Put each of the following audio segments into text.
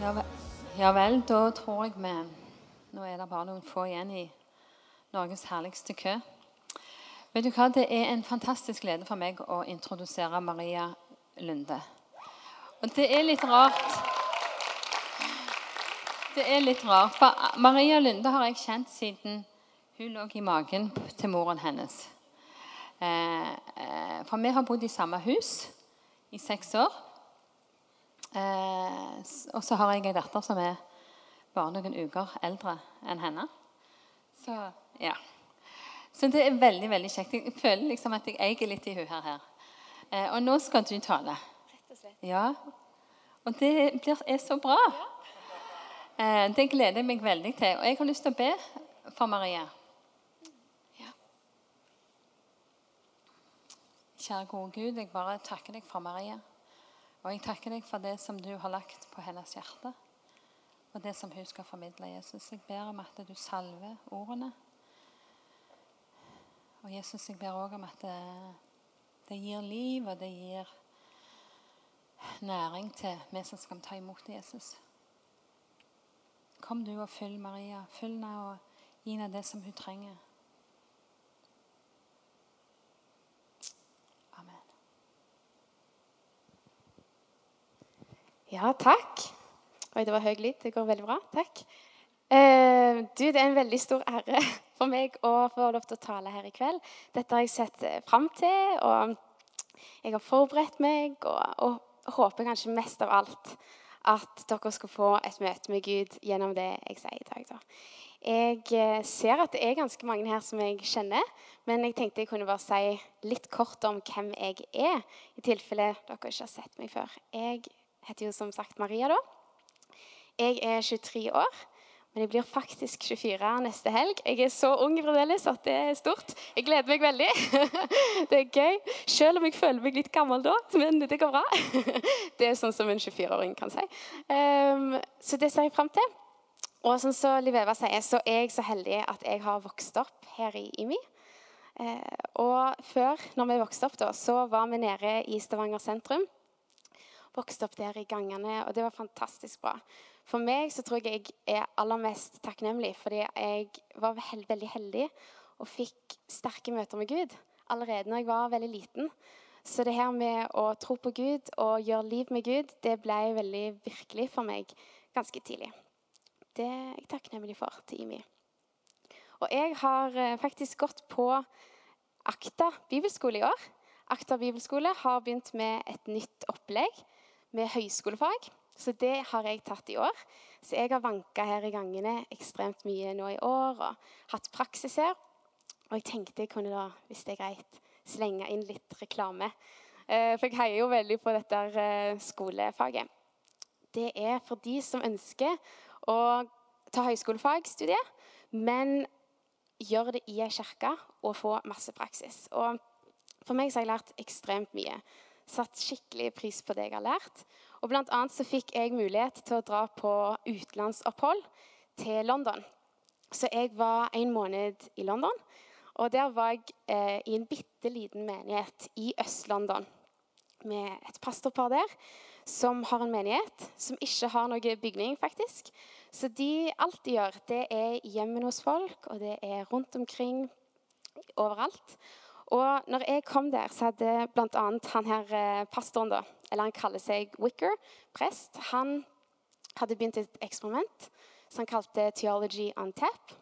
Ja, vel, ja vel, da tror jeg vi Nå er det bare noen få igjen i Norges herligste kø. Vet du hva, Det er en fantastisk glede for meg å introdusere Maria Lunde. Og det er litt rart Det er litt rart, for Maria Lunde har jeg kjent siden hun lå i magen til moren hennes. Eh, eh, for vi har bodd i samme hus i seks år. Eh, og så har jeg ei datter som er bare noen uker eldre enn henne. Så ja. Så det er veldig veldig kjekt. Jeg føler liksom at jeg eier litt i hun her. her. Eh, og nå skal du tale. Rett og slett. Ja. Og det blir, er så bra. Eh, det gleder jeg meg veldig til. Og jeg har lyst til å be for Maria. Ja. Kjære gode Gud, jeg bare takker deg for Maria. Og jeg takker deg for det som du har lagt på hennes hjerte. Og det som hun skal formidle, Jesus. Jeg ber om at du salver ordene. Og Jesus, jeg ber òg om at det, det gir liv, og det gir næring til vi som skal ta imot Jesus. Kom du og fyll Maria. Fyll henne og gi henne det som hun trenger. Ja, takk. Oi, det var høy lyd. Det går veldig bra. Takk. Eh, du, det er en veldig stor ære for meg å få lov til å tale her i kveld. Dette har jeg sett eh, fram til, og jeg har forberedt meg, og, og håper kanskje mest av alt at dere skal få et møte med Gud gjennom det jeg sier i dag. Da. Jeg eh, ser at det er ganske mange her som jeg kjenner, men jeg tenkte jeg kunne bare si litt kort om hvem jeg er, i tilfelle dere ikke har sett meg før. Jeg heter jo som sagt Maria, da. Jeg er 23 år, men jeg blir faktisk 24 neste helg. Jeg er så ung fremdeles at det er stort. Jeg gleder meg veldig. Det er gøy. Selv om jeg føler meg litt gammel da, men det går bra. Det er sånn som en 24-åring kan si. Um, så det ser jeg fram til. Og sånn som Liv Eva sier, så er jeg så heldig at jeg har vokst opp her i IMI. Eh, og før, når vi vokste opp, da, så var vi nede i Stavanger sentrum vokste opp der i gangene, og det var fantastisk bra. For meg så tror jeg jeg er aller mest takknemlig fordi jeg var veld, veldig heldig og fikk sterke møter med Gud allerede når jeg var veldig liten. Så det her med å tro på Gud og gjøre liv med Gud, det ble veldig virkelig for meg ganske tidlig. Det er jeg takknemlig for til IMI. Og jeg har eh, faktisk gått på Akta bibelskole i år. Akta bibelskole har begynt med et nytt opplegg med høyskolefag. Så det har jeg tatt i år. Så jeg har vanka her i gangene ekstremt mye nå i år og hatt praksis her. Og jeg tenkte jeg kunne da, hvis det er greit, slenge inn litt reklame. Eh, For jeg heier jo veldig på dette eh, skolefaget. Det er for de som ønsker å ta høyskolefagstudiet, men gjøre det i ei kirke og få masse praksis. Og for meg så har jeg lært ekstremt mye. Satt skikkelig pris på det jeg har lært. Og blant annet så fikk jeg mulighet til å dra på utenlandsopphold til London. Så jeg var en måned i London. Og der var jeg eh, i en bitte liten menighet i Øst-London med et pastorpar der som har en menighet som ikke har noe bygning, faktisk. Så de, alt de gjør, det er hjemme hos folk, og det er rundt omkring overalt. Og når jeg kom der, så hadde bl.a. han her eh, pastoren, da, eller han kaller seg Wicker, prest, han hadde begynt et eksperiment som han kalte Theology on Tap.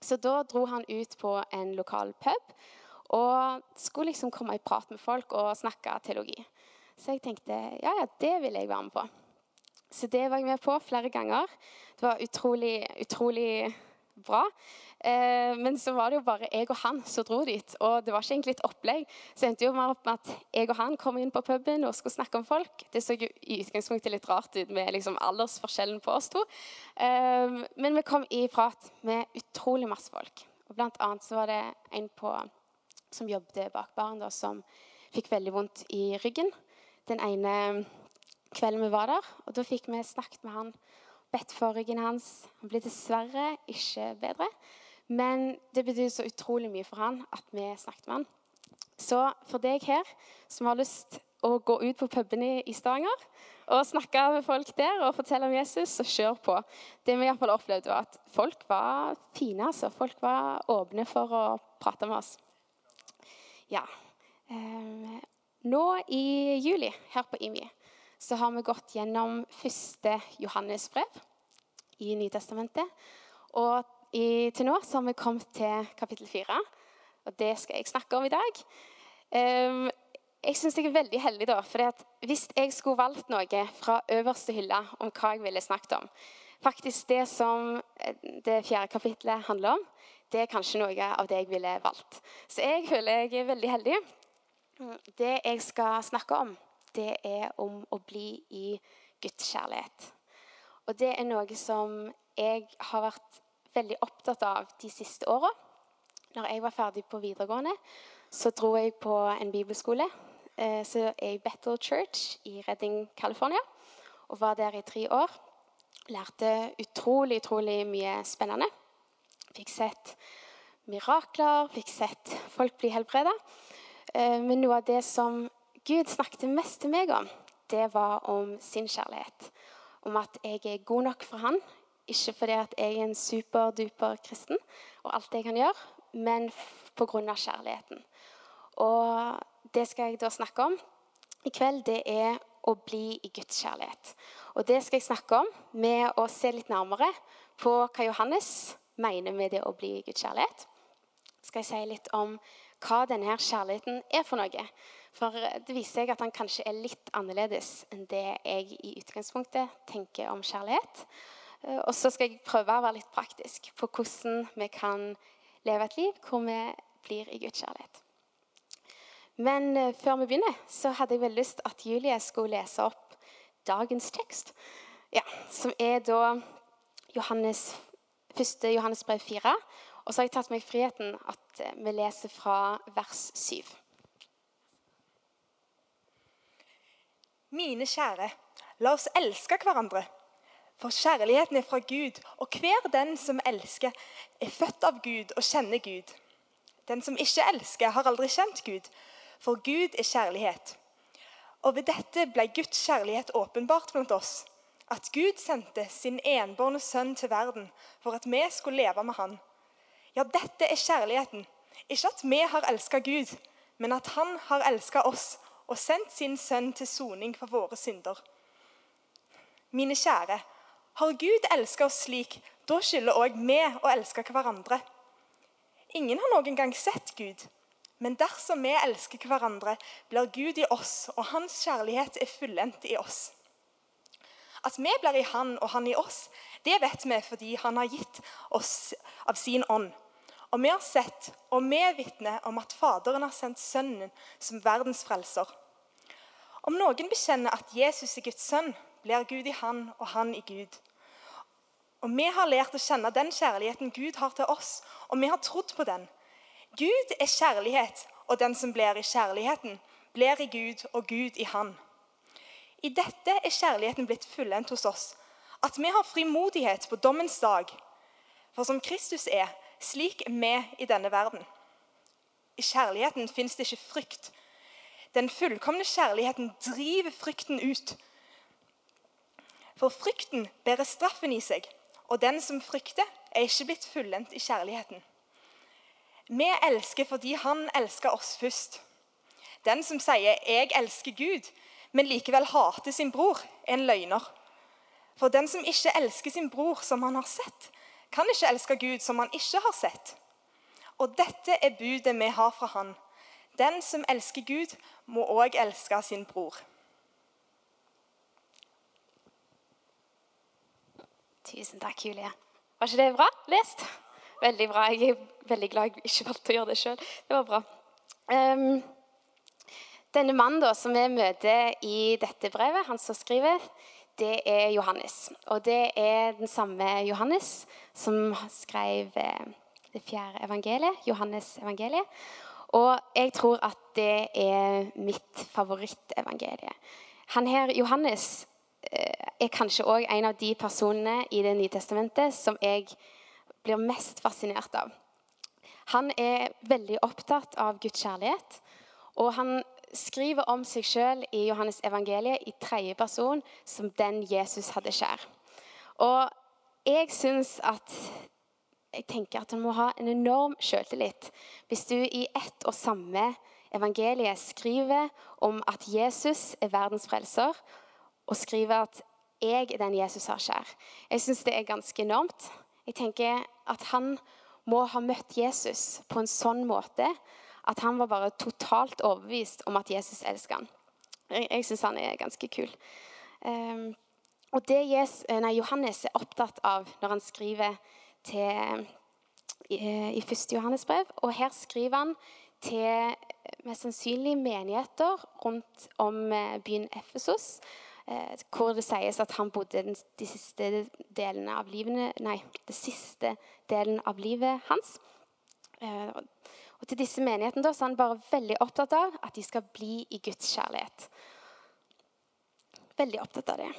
Så da dro han ut på en lokal pub og skulle liksom komme i prat med folk og snakke teologi. Så jeg tenkte ja, ja, det vil jeg være med på. Så det var jeg med på flere ganger. Det var utrolig, utrolig bra. Eh, men så var det jo bare jeg og han som dro dit. Og det var ikke egentlig et opplegg. Så endte jo mer opp med at jeg og han kom inn på puben og skulle snakke om folk. Det så jo i utgangspunktet litt rart ut med liksom aldersforskjellen på oss to. Eh, men vi kom i prat med utrolig masse folk. Og blant annet så var det en på, som jobbet bak baren, som fikk veldig vondt i ryggen. Den ene kvelden vi var der. Og da fikk vi snakket med han, bedt for ryggen hans. Han ble dessverre ikke bedre. Men det betyr så utrolig mye for han at vi snakket med han. Så for deg her som har lyst å gå ut på pubene i Stavanger og snakke med folk der og fortelle om Jesus, så kjør på. Det vi i hvert fall opplevde, var at folk var fine. altså. Folk var åpne for å prate med oss. Ja. Um, nå i juli her på IMI så har vi gått gjennom første Johannes-brev i Nytestamentet. Og i, til nå så har vi kommet til kapittel fire, og det skal jeg snakke om i dag. Um, jeg syns jeg er veldig heldig, da. For hvis jeg skulle valgt noe fra øverste hylle om hva jeg ville snakket om Faktisk det som eh, det fjerde kapittelet handler om, det er kanskje noe av det jeg ville valgt. Så jeg føler jeg er veldig heldig. Det jeg skal snakke om, det er om å bli i Guds kjærlighet. Og det er noe som jeg har vært veldig opptatt av de siste åra. Når jeg var ferdig på videregående, så dro jeg på en bibelskole Eh, så er jeg i Bethel Church i Redding, California. Og var der i tre år. Lærte utrolig, utrolig mye spennende. Fikk sett mirakler, fikk sett folk bli helbreda. Eh, men noe av det som Gud snakket mest til meg om, det var om sin kjærlighet. Om at jeg er god nok for Han. Ikke fordi at jeg er en superduper kristen og alt jeg kan gjøre, men pga. kjærligheten. Og det skal jeg da snakke om i kveld, det er å bli i Guds kjærlighet. Og det skal jeg snakke om med å se litt nærmere på hva Johannes mener med det å bli i Guds kjærlighet. Skal jeg si litt om hva denne kjærligheten er for noe. For det viser seg at han kanskje er litt annerledes enn det jeg i utgangspunktet tenker om kjærlighet. Og så skal jeg prøve å være litt praktisk på hvordan vi kan leve et liv hvor vi blir i Guds kjærlighet. Men uh, før vi begynner, så hadde jeg vel lyst at Julie skulle lese opp dagens tekst. Ja, som er da Johannes, 1. Johannes brev 4. Og så har jeg tatt meg friheten at vi leser fra vers 7. Mine kjære, la oss elske hverandre. For kjærligheten er fra Gud, og hver den som elsker, er født av Gud og kjenner Gud. Den som ikke elsker, har aldri kjent Gud, for Gud er kjærlighet. Og ved dette ble Guds kjærlighet åpenbart blant oss. At Gud sendte sin enbårne sønn til verden for at vi skulle leve med han. Ja, dette er kjærligheten. Ikke at vi har elska Gud, men at han har elska oss og sendt sin sønn til soning for våre synder. Mine kjære, har Gud elska oss slik, da skylder òg vi å elske hverandre. Ingen har noen gang sett Gud. Men dersom vi elsker hverandre, blir Gud i oss, og hans kjærlighet er fullendt i oss. At vi blir i Han og Han i oss, det vet vi fordi Han har gitt oss av sin ånd. Og vi har sett, og vi er vitner om at Faderen har sendt Sønnen som verdens frelser. Om noen bekjenner at Jesus er Guds sønn, blir Gud i Han og Han i Gud. Og vi har lært å kjenne den kjærligheten Gud har til oss, og vi har trodd på den. Gud er kjærlighet, og den som blir i kjærligheten, blir i Gud og Gud i Han. I dette er kjærligheten blitt fullendt hos oss, at vi har frimodighet på dommens dag. For som Kristus er, slik er vi i denne verden. I kjærligheten fins det ikke frykt. Den fullkomne kjærligheten driver frykten ut. For frykten bærer straffen i seg, og den som frykter, er ikke blitt fullendt i kjærligheten. Vi elsker fordi han elsker oss først. Den som sier 'jeg elsker Gud', men likevel hater sin bror, er en løgner. For den som ikke elsker sin bror som han har sett, kan ikke elske Gud som han ikke har sett. Og dette er budet vi har fra han. Den som elsker Gud, må òg elske sin bror. Tusen takk, Julie. Var ikke det bra lest? Veldig bra. Jeg er veldig glad jeg ikke valgte å gjøre det sjøl. Det var bra. Um, denne mannen da, som vi møter i dette brevet, han som skriver, det er Johannes. Og det er den samme Johannes som skrev eh, det fjerde evangeliet, Johannes evangeliet. Og jeg tror at det er mitt favorittevangelie. Han her, Johannes, eh, er kanskje òg en av de personene i Det nye testamentet som jeg blir mest fascinert av. Han er veldig opptatt av Guds kjærlighet. Og han skriver om seg sjøl i Johannes evangeliet i tredje person som den Jesus hadde kjær. Og jeg syns at jeg tenker at han må ha en enorm sjøltillit hvis du i ett og samme evangelie skriver om at Jesus er verdens frelser, og skriver at jeg er den Jesus har kjær. Jeg syns det er ganske enormt. Jeg tenker at han må ha møtt Jesus på en sånn måte at han var bare totalt overbevist om at Jesus elsker han. Jeg, jeg syns han er ganske kul. Um, og det nei, Johannes er opptatt av når han skriver til, i, i 1. Johannes og her skriver han til mest sannsynlig menigheter rundt om eh, byen Efesos, eh, hvor det sies at han bodde den, de siste delene av livene, nei, det siste delen av livet hans. Eh, og til disse menighetene da, så er han bare veldig opptatt av at de skal bli i Guds kjærlighet. Veldig opptatt av det.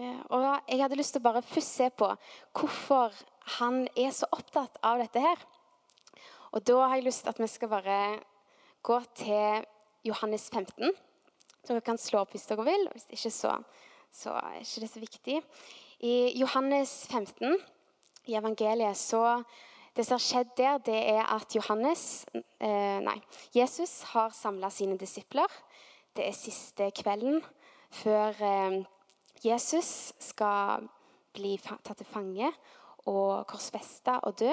Eh, og jeg hadde lyst til å bare først se på hvorfor han er så opptatt av dette her. Og da har jeg lyst til at vi skal bare gå til Johannes 15. Så dere kan slå opp hvis dere vil. og Hvis ikke, så, så er ikke det så viktig. I Johannes 15, i evangeliet, så det som har skjedd der, det er at Johannes, eh, nei, Jesus har samla sine disipler. Det er siste kvelden før eh, Jesus skal bli tatt til fange og korsfesta og dø.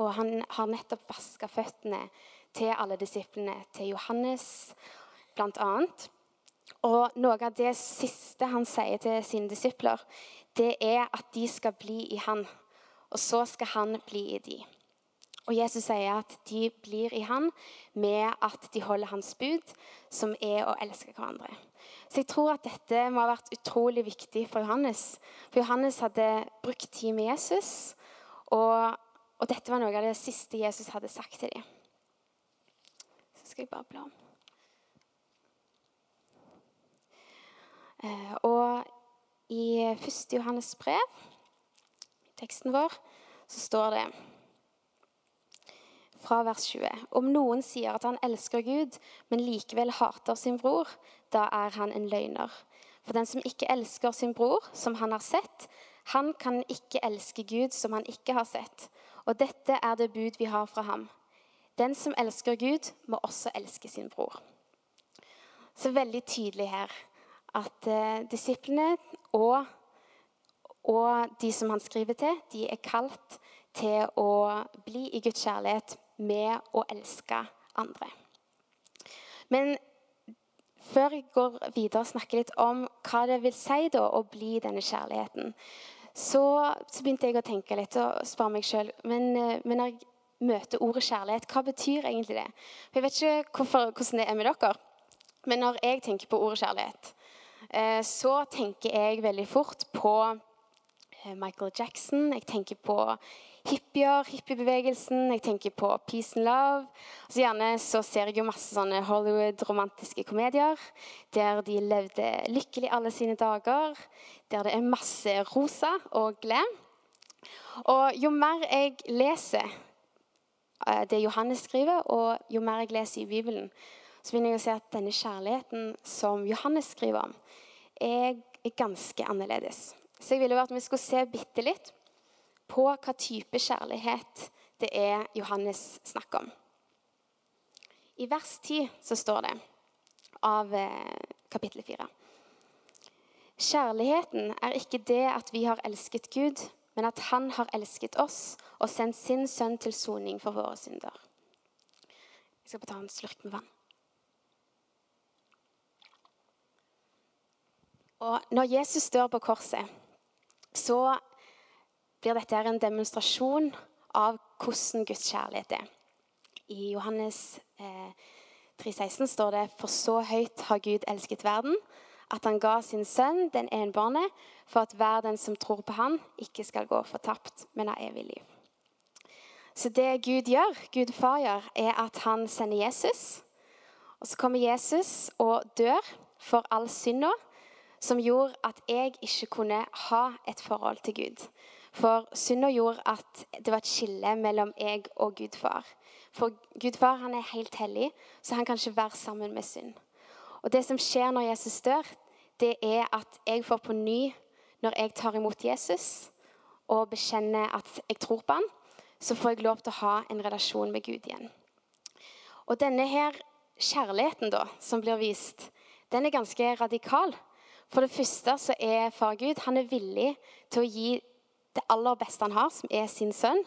Og han har nettopp vaska føttene til alle disiplene, til Johannes bl.a. Og noe av det siste han sier til sine disipler, det er at de skal bli i han og så skal han bli i de. Og Jesus sier at de blir i han med at de holder hans bud, som er å elske hverandre. Så jeg tror at dette må ha vært utrolig viktig for Johannes. For Johannes hadde brukt tid med Jesus, og, og dette var noe av det siste Jesus hadde sagt til dem. Så skal jeg bare bla om. Eh, og i 1. Johannes brev teksten vår, så står det fra vers 20. Om noen sier at han elsker Gud, men likevel hater sin bror, da er han en løgner. For den som ikke elsker sin bror, som han har sett, han kan ikke elske Gud, som han ikke har sett. Og dette er det bud vi har fra ham. Den som elsker Gud, må også elske sin bror. Så veldig tydelig her at eh, disiplene og og de som han skriver til, de er kalt til å bli i Guds kjærlighet med å elske andre. Men før jeg går videre og snakker litt om hva det vil si da, å bli denne kjærligheten, så, så begynte jeg å tenke litt og spørre meg sjøl men, eh, men, når jeg møter ordet kjærlighet, hva betyr egentlig det? For Jeg vet ikke hvorfor, hvordan det er med dere, men når jeg tenker på ordet kjærlighet, eh, så tenker jeg veldig fort på Michael Jackson. Jeg tenker på hippier, hippiebevegelsen. Jeg tenker på Peace and Love. Og så gjerne så ser jeg jo masse sånne Hollywood-romantiske komedier der de levde lykkelig alle sine dager. Der det er masse rosa og glem. Og jo mer jeg leser eh, det Johannes skriver, og jo mer jeg leser i Bibelen, så begynner jeg å se at denne kjærligheten som Johannes skriver om, er ganske annerledes. Så jeg ville at vi skulle se bitte litt på hva type kjærlighet det er Johannes snakker om. I vers 10 så står det av eh, kapittel 4. Kjærligheten er ikke det at vi har elsket Gud, men at Han har elsket oss og sendt sin sønn til soning for våre synder. Jeg skal bare ta en slurk med vann. Og når Jesus dør på korset, så blir dette en demonstrasjon av hvordan Guds kjærlighet er. I Johannes eh, 3,16 står det For så høyt har Gud elsket verden, at han ga sin sønn, den enbårne, for at hver den som tror på han, ikke skal gå fortapt, men ha evig liv. Så det Gud gjør, Gud far gjør, er at han sender Jesus. Og så kommer Jesus og dør for all synda som gjorde at jeg ikke kunne ha et forhold til Gud. For synda gjorde at det var et skille mellom jeg og Gud far. For Gud far han er helt hellig, så han kan ikke være sammen med synd. Og det som skjer når Jesus dør, det er at jeg får på ny, når jeg tar imot Jesus og bekjenner at jeg tror på han, så får jeg lov til å ha en relasjon med Gud igjen. Og denne her kjærligheten da, som blir vist, den er ganske radikal. For det første så er far Gud han er villig til å gi det aller beste han har, som er sin sønn,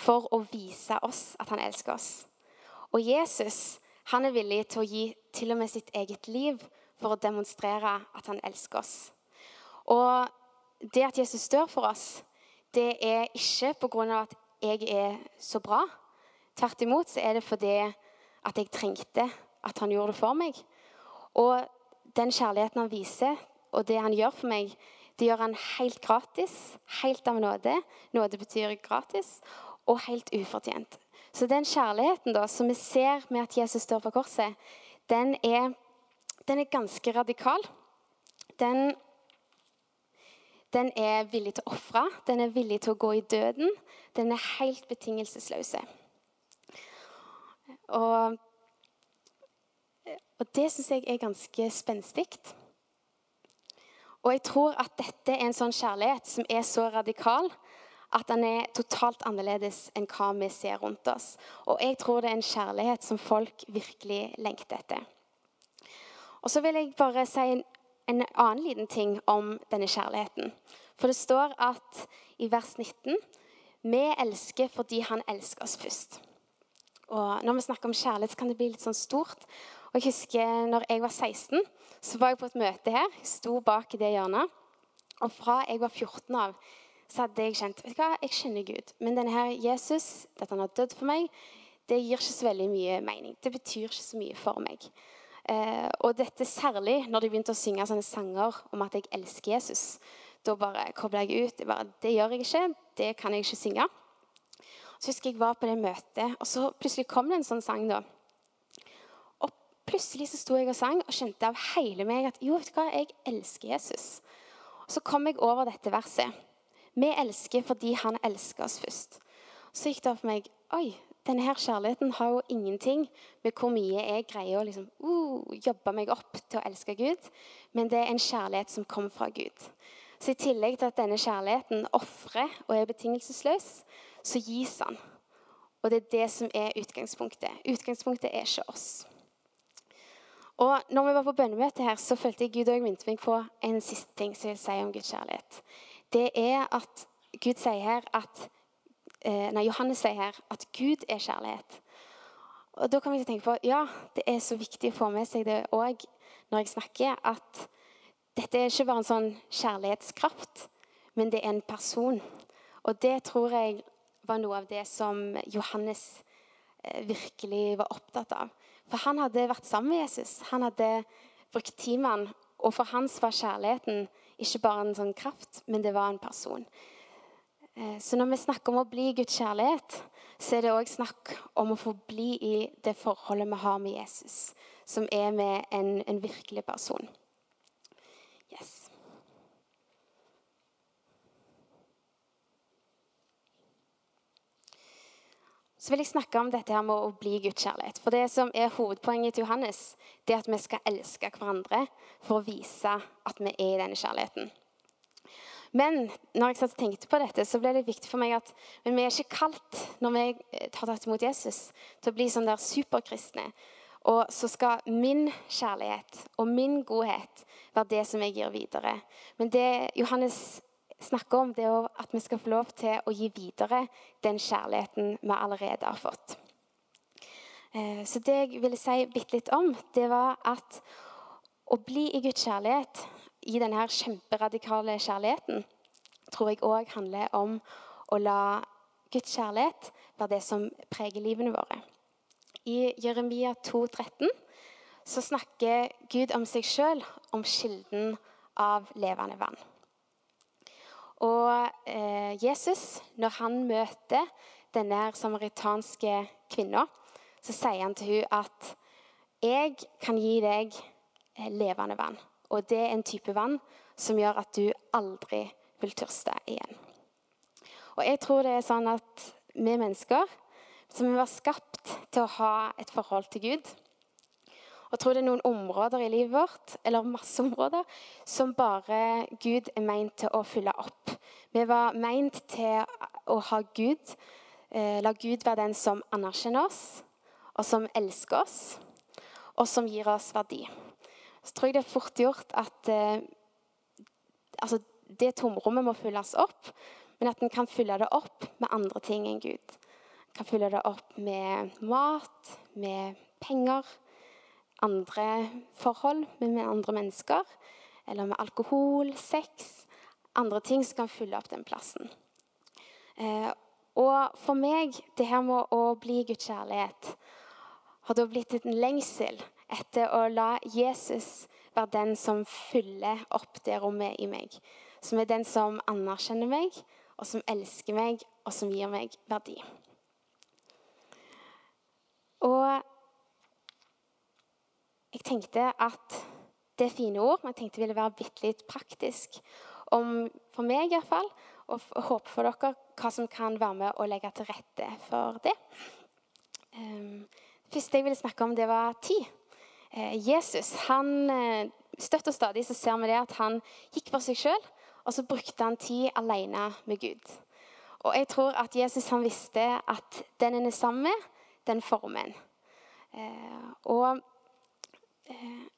for å vise oss at han elsker oss. Og Jesus han er villig til å gi til og med sitt eget liv for å demonstrere at han elsker oss. Og det at Jesus dør for oss, det er ikke pga. at jeg er så bra. Tvert imot så er det fordi at jeg trengte at han gjorde det for meg. Og den kjærligheten han viser, og det han gjør for meg, det gjør han helt gratis. Helt av nåde. Nåde betyr gratis. Og helt ufortjent. Så den kjærligheten da, som vi ser med at Jesus står på korset, den er, den er ganske radikal. Den, den er villig til å ofre. Den er villig til å gå i døden. Den er helt betingelsesløs. Og, og det syns jeg er ganske spenstig. Og jeg tror at dette er en sånn kjærlighet som er så radikal at den er totalt annerledes enn hva vi ser rundt oss. Og jeg tror det er en kjærlighet som folk virkelig lengter etter. Og så vil jeg bare si en, en annen liten ting om denne kjærligheten. For det står at i vers 19 vi elsker fordi han elsker oss først. Og når vi snakker om kjærlighet, så kan det bli litt sånn stort. Og jeg husker når jeg var 16, så var jeg på et møte her. Jeg sto bak i det hjørnet. Og fra jeg var 14 av, så hadde jeg kjent vet du hva, jeg kjenner Gud. Men denne her Jesus, at han har dødd for meg, det gir ikke så veldig mye mening. Det betyr ikke så mye for meg. Eh, og dette særlig når de begynte å synge sånne sanger om at jeg elsker Jesus. Da bare kobla jeg ut. Jeg bare, det gjør jeg ikke. Det kan jeg ikke synge. Så husker jeg var på det møtet, og så plutselig kom det en sånn sang. da plutselig så sto jeg og sang og skjønte av hele meg at jo, vet du hva, jeg elsker Jesus. Så kom jeg over dette verset. Vi elsker fordi han elsker oss først. Så gikk det opp for meg Oi, denne her kjærligheten har jo ingenting med hvor mye jeg greier å liksom, uh, jobbe meg opp til å elske Gud, men det er en kjærlighet som kommer fra Gud. Så i tillegg til at denne kjærligheten ofrer og er betingelsesløs, så gis han. Og det er det som er utgangspunktet. Utgangspunktet er ikke oss. Og når vi var på bønnemøte her, så følte jeg Gud òg minte meg på en siste ting som jeg vil si om Guds kjærlighet. Det er at Gud sier her at eh, Nei, Johannes sier her at Gud er kjærlighet. Og Da kan vi tenke på ja, det er så viktig å få med seg det òg når jeg snakker, at dette er ikke bare en sånn kjærlighetskraft, men det er en person. Og det tror jeg var noe av det som Johannes eh, virkelig var opptatt av. For han hadde vært sammen med Jesus. Han hadde brukt tid med han, og for hans var kjærligheten ikke bare en sånn kraft, men det var en person. Eh, så når vi snakker om å bli Guds kjærlighet, så er det òg snakk om å få bli i det forholdet vi har med Jesus, som er med en, en virkelig person. Vil jeg snakke om dette her med å bli Guds kjærlighet. For det som er hovedpoenget til Johannes, det er at vi skal elske hverandre for å vise at vi er i denne kjærligheten. Men når jeg satt og tenkte på dette, så ble det viktig for meg at men vi er ikke kalt når vi har tatt imot Jesus, til å bli sånn der superkristne. Og så skal min kjærlighet og min godhet være det som jeg gir videre. Men det Johannes snakker om, det er at vi skal få lov til å gi videre den kjærligheten vi allerede har fått. Eh, så det jeg ville si bitte litt om, det var at å bli i Guds kjærlighet, i denne kjemperadikale kjærligheten, tror jeg òg handler om å la Guds kjærlighet være det som preger livene våre. I Jeremia 2, 13, så snakker Gud om seg sjøl, om kilden av levende vann. Og eh, Jesus, når han møter denne samaritanske kvinna, så sier han til henne at 'Jeg kan gi deg eh, levende vann'. Og det er en type vann som gjør at du aldri vil tørste igjen. Og jeg tror det er sånn at vi mennesker som vi var skapt til å ha et forhold til Gud. Og jeg tror det er noen områder i livet vårt, eller masse områder, som bare Gud er meint til å fylle opp. Vi var meint til å ha Gud, eh, la Gud være den som anerkjenner oss, og som elsker oss, og som gir oss verdi. Så tror jeg det er fort gjort at eh, altså, det tomrommet må fylles opp, men at en kan fylle det opp med andre ting enn Gud. En kan fylle det opp med mat, med penger, andre forhold med andre mennesker. Eller med alkohol, sex. Andre ting som kan fylle opp den plassen. Eh, og for meg, det her med å bli Guds kjærlighet, har da blitt en lengsel etter å la Jesus være den som fyller opp det rommet i meg. Som er den som anerkjenner meg, og som elsker meg, og som gir meg verdi. Og jeg tenkte at det er fine ord, men jeg tenkte det ville være bitte litt praktisk. Om, for meg iallfall, og håper for dere hva som kan være med å legge til rette for det. Um, det første jeg ville snakke om, det var tid. Uh, Jesus han uh, Støtt og stadig så ser vi det at han gikk for seg sjøl og så brukte han tid alene med Gud. Og jeg tror at Jesus han visste at den en er sammen med, den former en. Eh, og eh,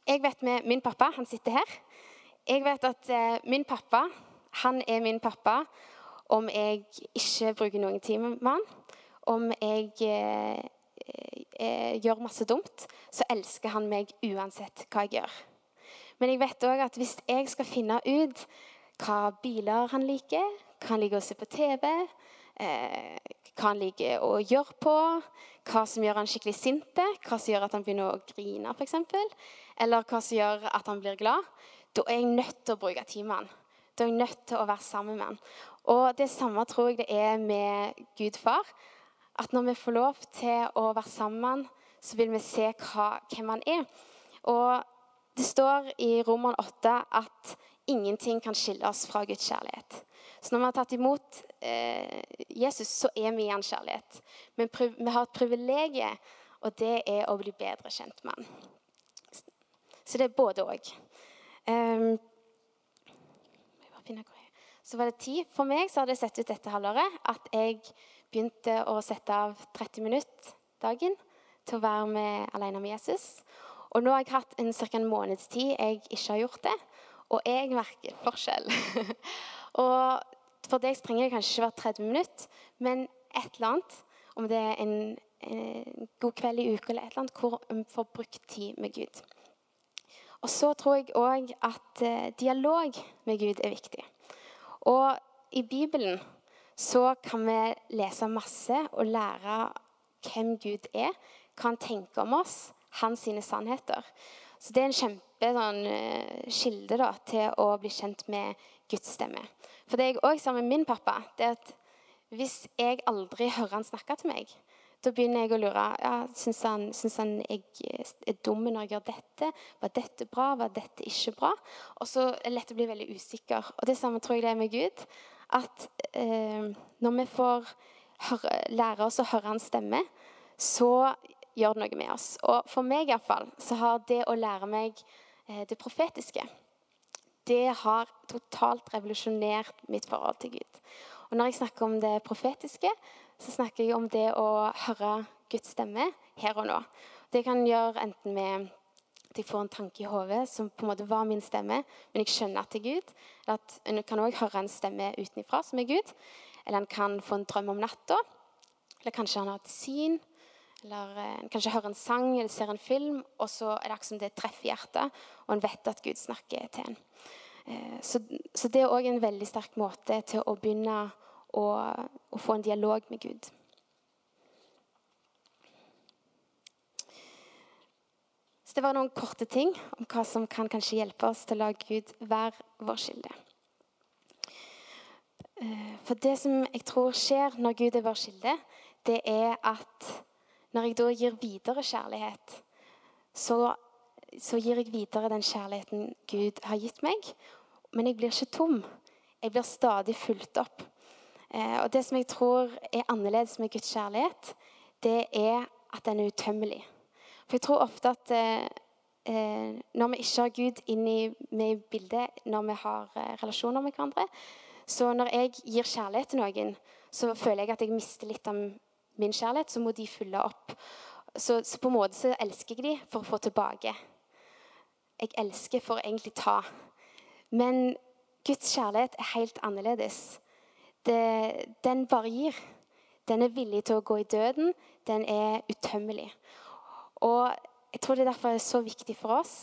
jeg vet med min pappa, han sitter her Jeg vet at eh, min pappa, han er min pappa om jeg ikke bruker noen tid med han. Om jeg eh, eh, gjør masse dumt, så elsker han meg uansett hva jeg gjør. Men jeg vet òg at hvis jeg skal finne ut hva biler han liker, hva han liker å se på TV, eh, hva han liker å gjøre på, hva som gjør han skikkelig sinte, hva som gjør at han begynner å grine, f.eks., eller hva som gjør at han blir glad, da er jeg nødt til å bruke tid med han. Da er jeg nødt til å være sammen med han. Og det samme tror jeg det er med Gud far. At når vi får lov til å være sammen, så vil vi se hva, hvem han er. Og det står i Roman 8 at ingenting kan skille oss fra Guds kjærlighet. Så når vi har tatt imot eh, Jesus, så er vi i hans kjærlighet. Men vi har et privilegium, og det er å bli bedre kjent med han. Så det er både òg. Um, så var det tid. For meg så hadde jeg sett ut dette halvåret at jeg begynte å sette av 30 minutter dagen til å være med, alene med Jesus. Og nå har jeg hatt en, ca. en måneds tid jeg ikke har gjort det. Og jeg merker forskjell. og for deg trenger det kanskje ikke være 30 minutter, men et eller annet, om det er en, en god kveld i uka eller et eller annet, hvor vi får brukt tid med Gud. Og så tror jeg òg at eh, dialog med Gud er viktig. Og i Bibelen så kan vi lese masse og lære hvem Gud er, hva han tenker om oss, hans sine sannheter. Så det er en kjempe sånn, eh, kilde da, til å bli kjent med Guds stemme. For det jeg òg sa med min pappa, det er at hvis jeg aldri hører han snakke til meg, da begynner jeg å lure. Ja, Syns han, synes han jeg er dum når jeg gjør dette? Var dette bra? Var dette ikke bra? Og så er det lett å bli veldig usikker. Og det samme tror jeg det er med Gud. At eh, når vi får høre, lære oss å høre hans stemme, så gjør det noe med oss. Og for meg iallfall så har det å lære meg Eh, det profetiske, det har totalt revolusjonert mitt forhold til Gud. Og Når jeg snakker om det profetiske, så snakker jeg om det å høre Guds stemme her og nå. Det kan gjøre enten med at jeg får en tanke i hodet som på en måte var min stemme, men jeg skjønner at det er Gud. Eller at En kan òg høre en stemme utenfra som er Gud. Eller en kan få en drøm om natta. Eller kanskje han har et syn. Eller eh, en kanskje hører en sang eller ser en film, og så er det akkurat som det treffer hjertet, og en vet at Gud snakker til en. Eh, så, så det er òg en veldig sterk måte til å begynne å, å få en dialog med Gud. Så det var noen korte ting om hva som kan kanskje hjelpe oss til å la Gud være vår kilde. Eh, for det som jeg tror skjer når Gud er vår kilde, det er at når jeg da gir videre kjærlighet, så, så, gir jeg videre den kjærligheten Gud har gitt meg. Men jeg blir ikke tom. Jeg blir stadig fulgt opp. Eh, og det som jeg tror er annerledes med Guds kjærlighet, det er at den er utømmelig. For jeg tror ofte at eh, eh når vi ikke har Gud inn i, i bildet når vi har eh, relasjoner med hverandre, så når jeg gir kjærlighet til noen, så føler jeg at jeg mister litt av min kjærlighet. Så må de fylle opp. Så, så på en måte så elsker jeg de for å få tilbake. Jeg elsker for å egentlig ta. Men Guds kjærlighet er helt annerledes. Det, den bare gir. Den er villig til å gå i døden. Den er utømmelig. Og jeg tror det derfor er så viktig for oss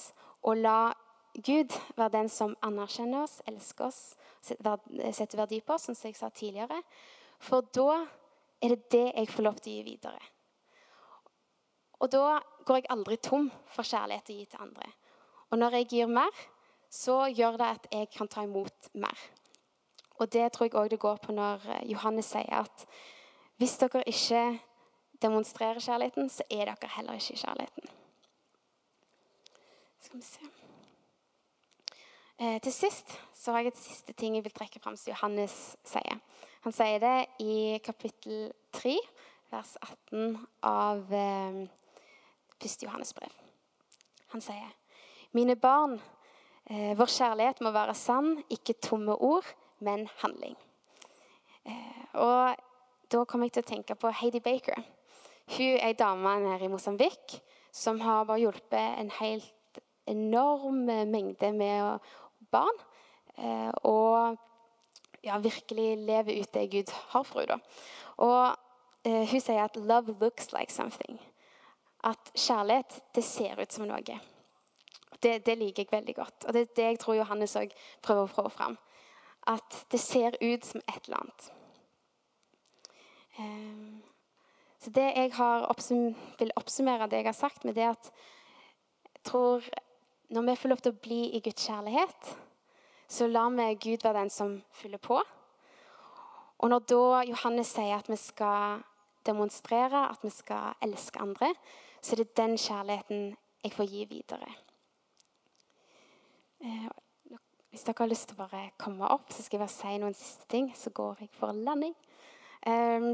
å la Gud være den som anerkjenner oss, elsker oss, setter verdi på oss, som jeg sa tidligere. For da er det det jeg får lov til å gi videre. Og da går jeg aldri tom for kjærlighet å gi til andre. Og når jeg gir mer, så gjør det at jeg kan ta imot mer. Og det tror jeg òg det går på når eh, Johannes sier at hvis dere ikke demonstrerer kjærligheten, så er dere heller ikke i kjærligheten. Skal vi se. Eh, til sist så har jeg et siste ting jeg vil trekke fram som Johannes sier. Han sier det i kapittel 3, vers 18 av eh, 1. Johannes brev. Han sier mine barn, eh, vår kjærlighet må være sann, ikke tomme ord, men handling. Eh, og da kom jeg til å tenke på Heidi Baker. Hun er ei dame nede i Mosambik som har bare hjulpet en helt enorm mengde med barn. Eh, og ja, virkelig leve ut det Gud har for henne. Og eh, hun sier at 'love looks like something'. At kjærlighet, det ser ut som noe. Det, det, liker jeg veldig godt. Og det er det jeg tror Johannes òg prøver å få fram. At det ser ut som et eller annet. Eh, så det jeg oppsum vil oppsummere det jeg har sagt med, det at jeg tror når vi får lov til å bli i Guds kjærlighet, så lar vi Gud være den som fyller på. Og når da Johannes sier at vi skal demonstrere, at vi skal elske andre, så er det den kjærligheten jeg får gi videre. Eh, hvis dere har lyst til å bare komme opp, så skal jeg bare si noen siste ting. Så går jeg for landing. Eh,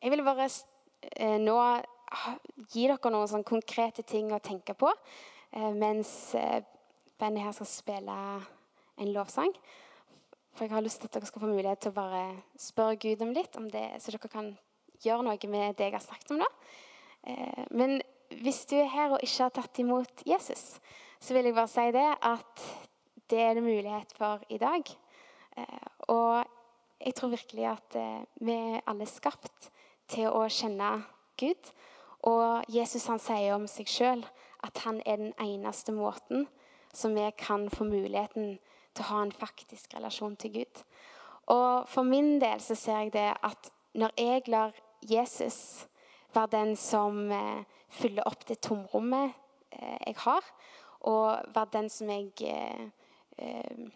jeg vil bare eh, nå gi dere noen sånn konkrete ting å tenke på mens bandet her skal spille en lovsang. For jeg har lyst til at dere skal få mulighet til å bare spørre Gud om litt, om det, så dere kan gjøre noe med det jeg har snakket om nå. Men hvis du er her og ikke har tatt imot Jesus, så vil jeg bare si det at det er det mulighet for i dag. Eh, og jeg tror virkelig at eh, vi er alle skapt til å kjenne Gud. Og Jesus han sier om seg sjøl at han er den eneste måten som vi kan få muligheten til å ha en faktisk relasjon til Gud. Og for min del så ser jeg det at når jeg lar Jesus være den som eh, fyller opp det tomrommet jeg har, og være den som jeg eh, eh,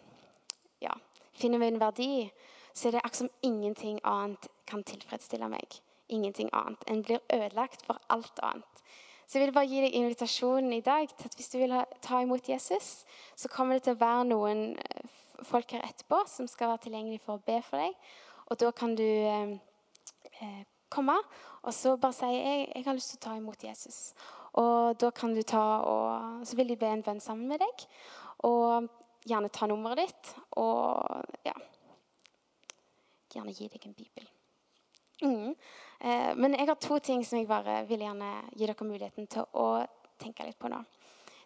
ja, finner min verdi i, så er det akkurat som ingenting annet kan tilfredsstille meg. Ingenting annet. En blir ødelagt for alt annet. Så jeg vil bare gi deg invitasjonen i dag til at hvis du vil ha, ta imot Jesus, så kommer det til å være noen eh, folk her etterpå som skal være tilgjengelig for å be for deg. Og da kan du eh, eh komme og så bare si jeg, jeg har lyst til å ta imot Jesus. Og da kan du ta og Så vil de be en bønn sammen med deg. Og gjerne ta nummeret ditt. Og ja Gjerne gi deg en bibel. Mm. Eh, men jeg har to ting som jeg bare vil gjerne gi dere muligheten til å tenke litt på nå.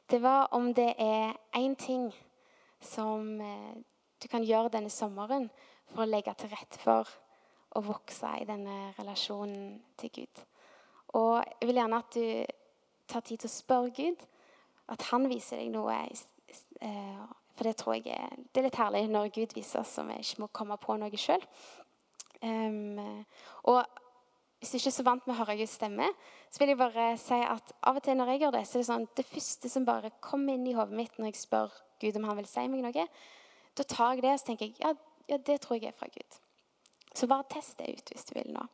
Det var om det er én ting som eh, du kan gjøre denne sommeren for å legge til rette for å vokse i denne relasjonen til Gud. Og jeg vil gjerne at du tar tid til å spørre Gud. At han viser deg noe. Eh, for det tror jeg er, det er litt herlig når Gud viser oss, så vi ikke må komme på noe sjøl. Og hvis du ikke er så vant med å høre Guds stemme, så vil jeg bare si at av og til når jeg gjør det, så er det sånn det første som bare kommer inn i hodet mitt når jeg spør Gud om han vil si meg noe, da tar jeg det og så tenker jeg, ja, ja det tror jeg er fra Gud. Så bare test det ut hvis du vil nå.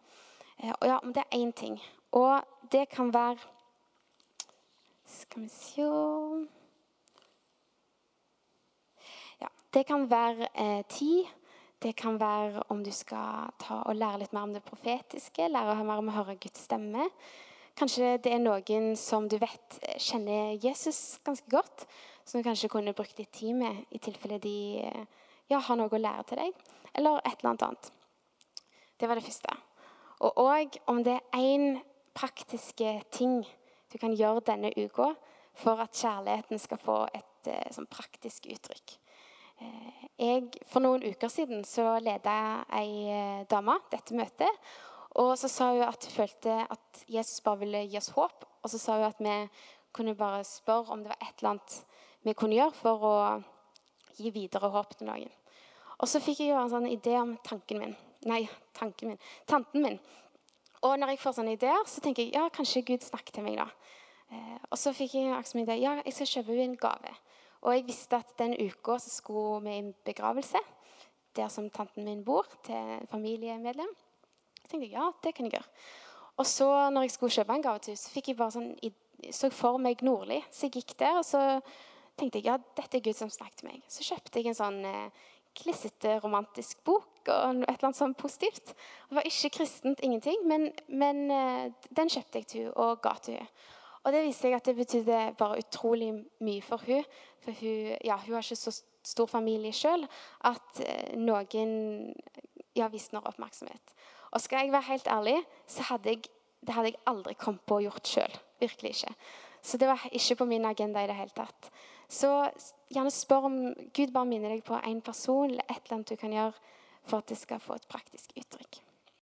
Uh, og ja, om det er én ting. Og det kan være skal vi se Ja, det kan være eh, tid Det kan være om du skal ta og lære litt mer om det profetiske, lære mer om å høre Guds stemme. Kanskje det er noen som du vet kjenner Jesus ganske godt, som du kanskje kunne brukt litt tid med i tilfelle de ja, har noe å lære til deg, eller et eller annet annet. Det var det første. Og òg om det er én praktiske ting du kan gjøre denne uka for at kjærligheten skal få et eh, sånn praktisk uttrykk. Eh, jeg, for noen uker siden så leda ei eh, dame dette møtet. Og så sa hun at hun følte at Jesus bare ville gi oss håp. Og så sa hun at vi kunne bare spørre om det var et eller annet vi kunne gjøre for å gi videre håp til noen. Og så fikk jeg jo en sånn idé om tanken min. Nei, tanken min. Tanten min. Og når jeg får sånne ideer, så tenker jeg ja, kanskje Gud snakker til meg da. Eh, og så fikk jeg en idé ja, jeg skal kjøpe henne en gave. Og jeg visste at den uka så skulle vi i begravelse der som tanten min bor, til familiemedlem. Jeg tenkte ja, det kan jeg gjøre. Og så når jeg skulle kjøpe en gave til henne, så fikk jeg bare sånn, så for meg Nordli. Så jeg gikk der, og så tenkte jeg ja, dette er Gud som snakket til meg. Så kjøpte jeg en sånn eh, klissete, romantisk bok og et eller annet sånn positivt. Det var ikke kristent, ingenting, men, men eh, den kjøpte jeg til henne og ga til henne. Og det viste seg at det betydde bare utrolig mye for hun. For hun, ja, hun har ikke så stor familie sjøl at eh, noen ja, viste noe oppmerksomhet. Og skal jeg være helt ærlig, så hadde jeg, det hadde jeg aldri kommet på å gjort sjøl. Virkelig ikke. Så det var ikke på min agenda i det hele tatt. Så gjerne spør om Gud bare minner deg på en person eller et eller annet du kan gjøre for at det skal få et praktisk uttrykk.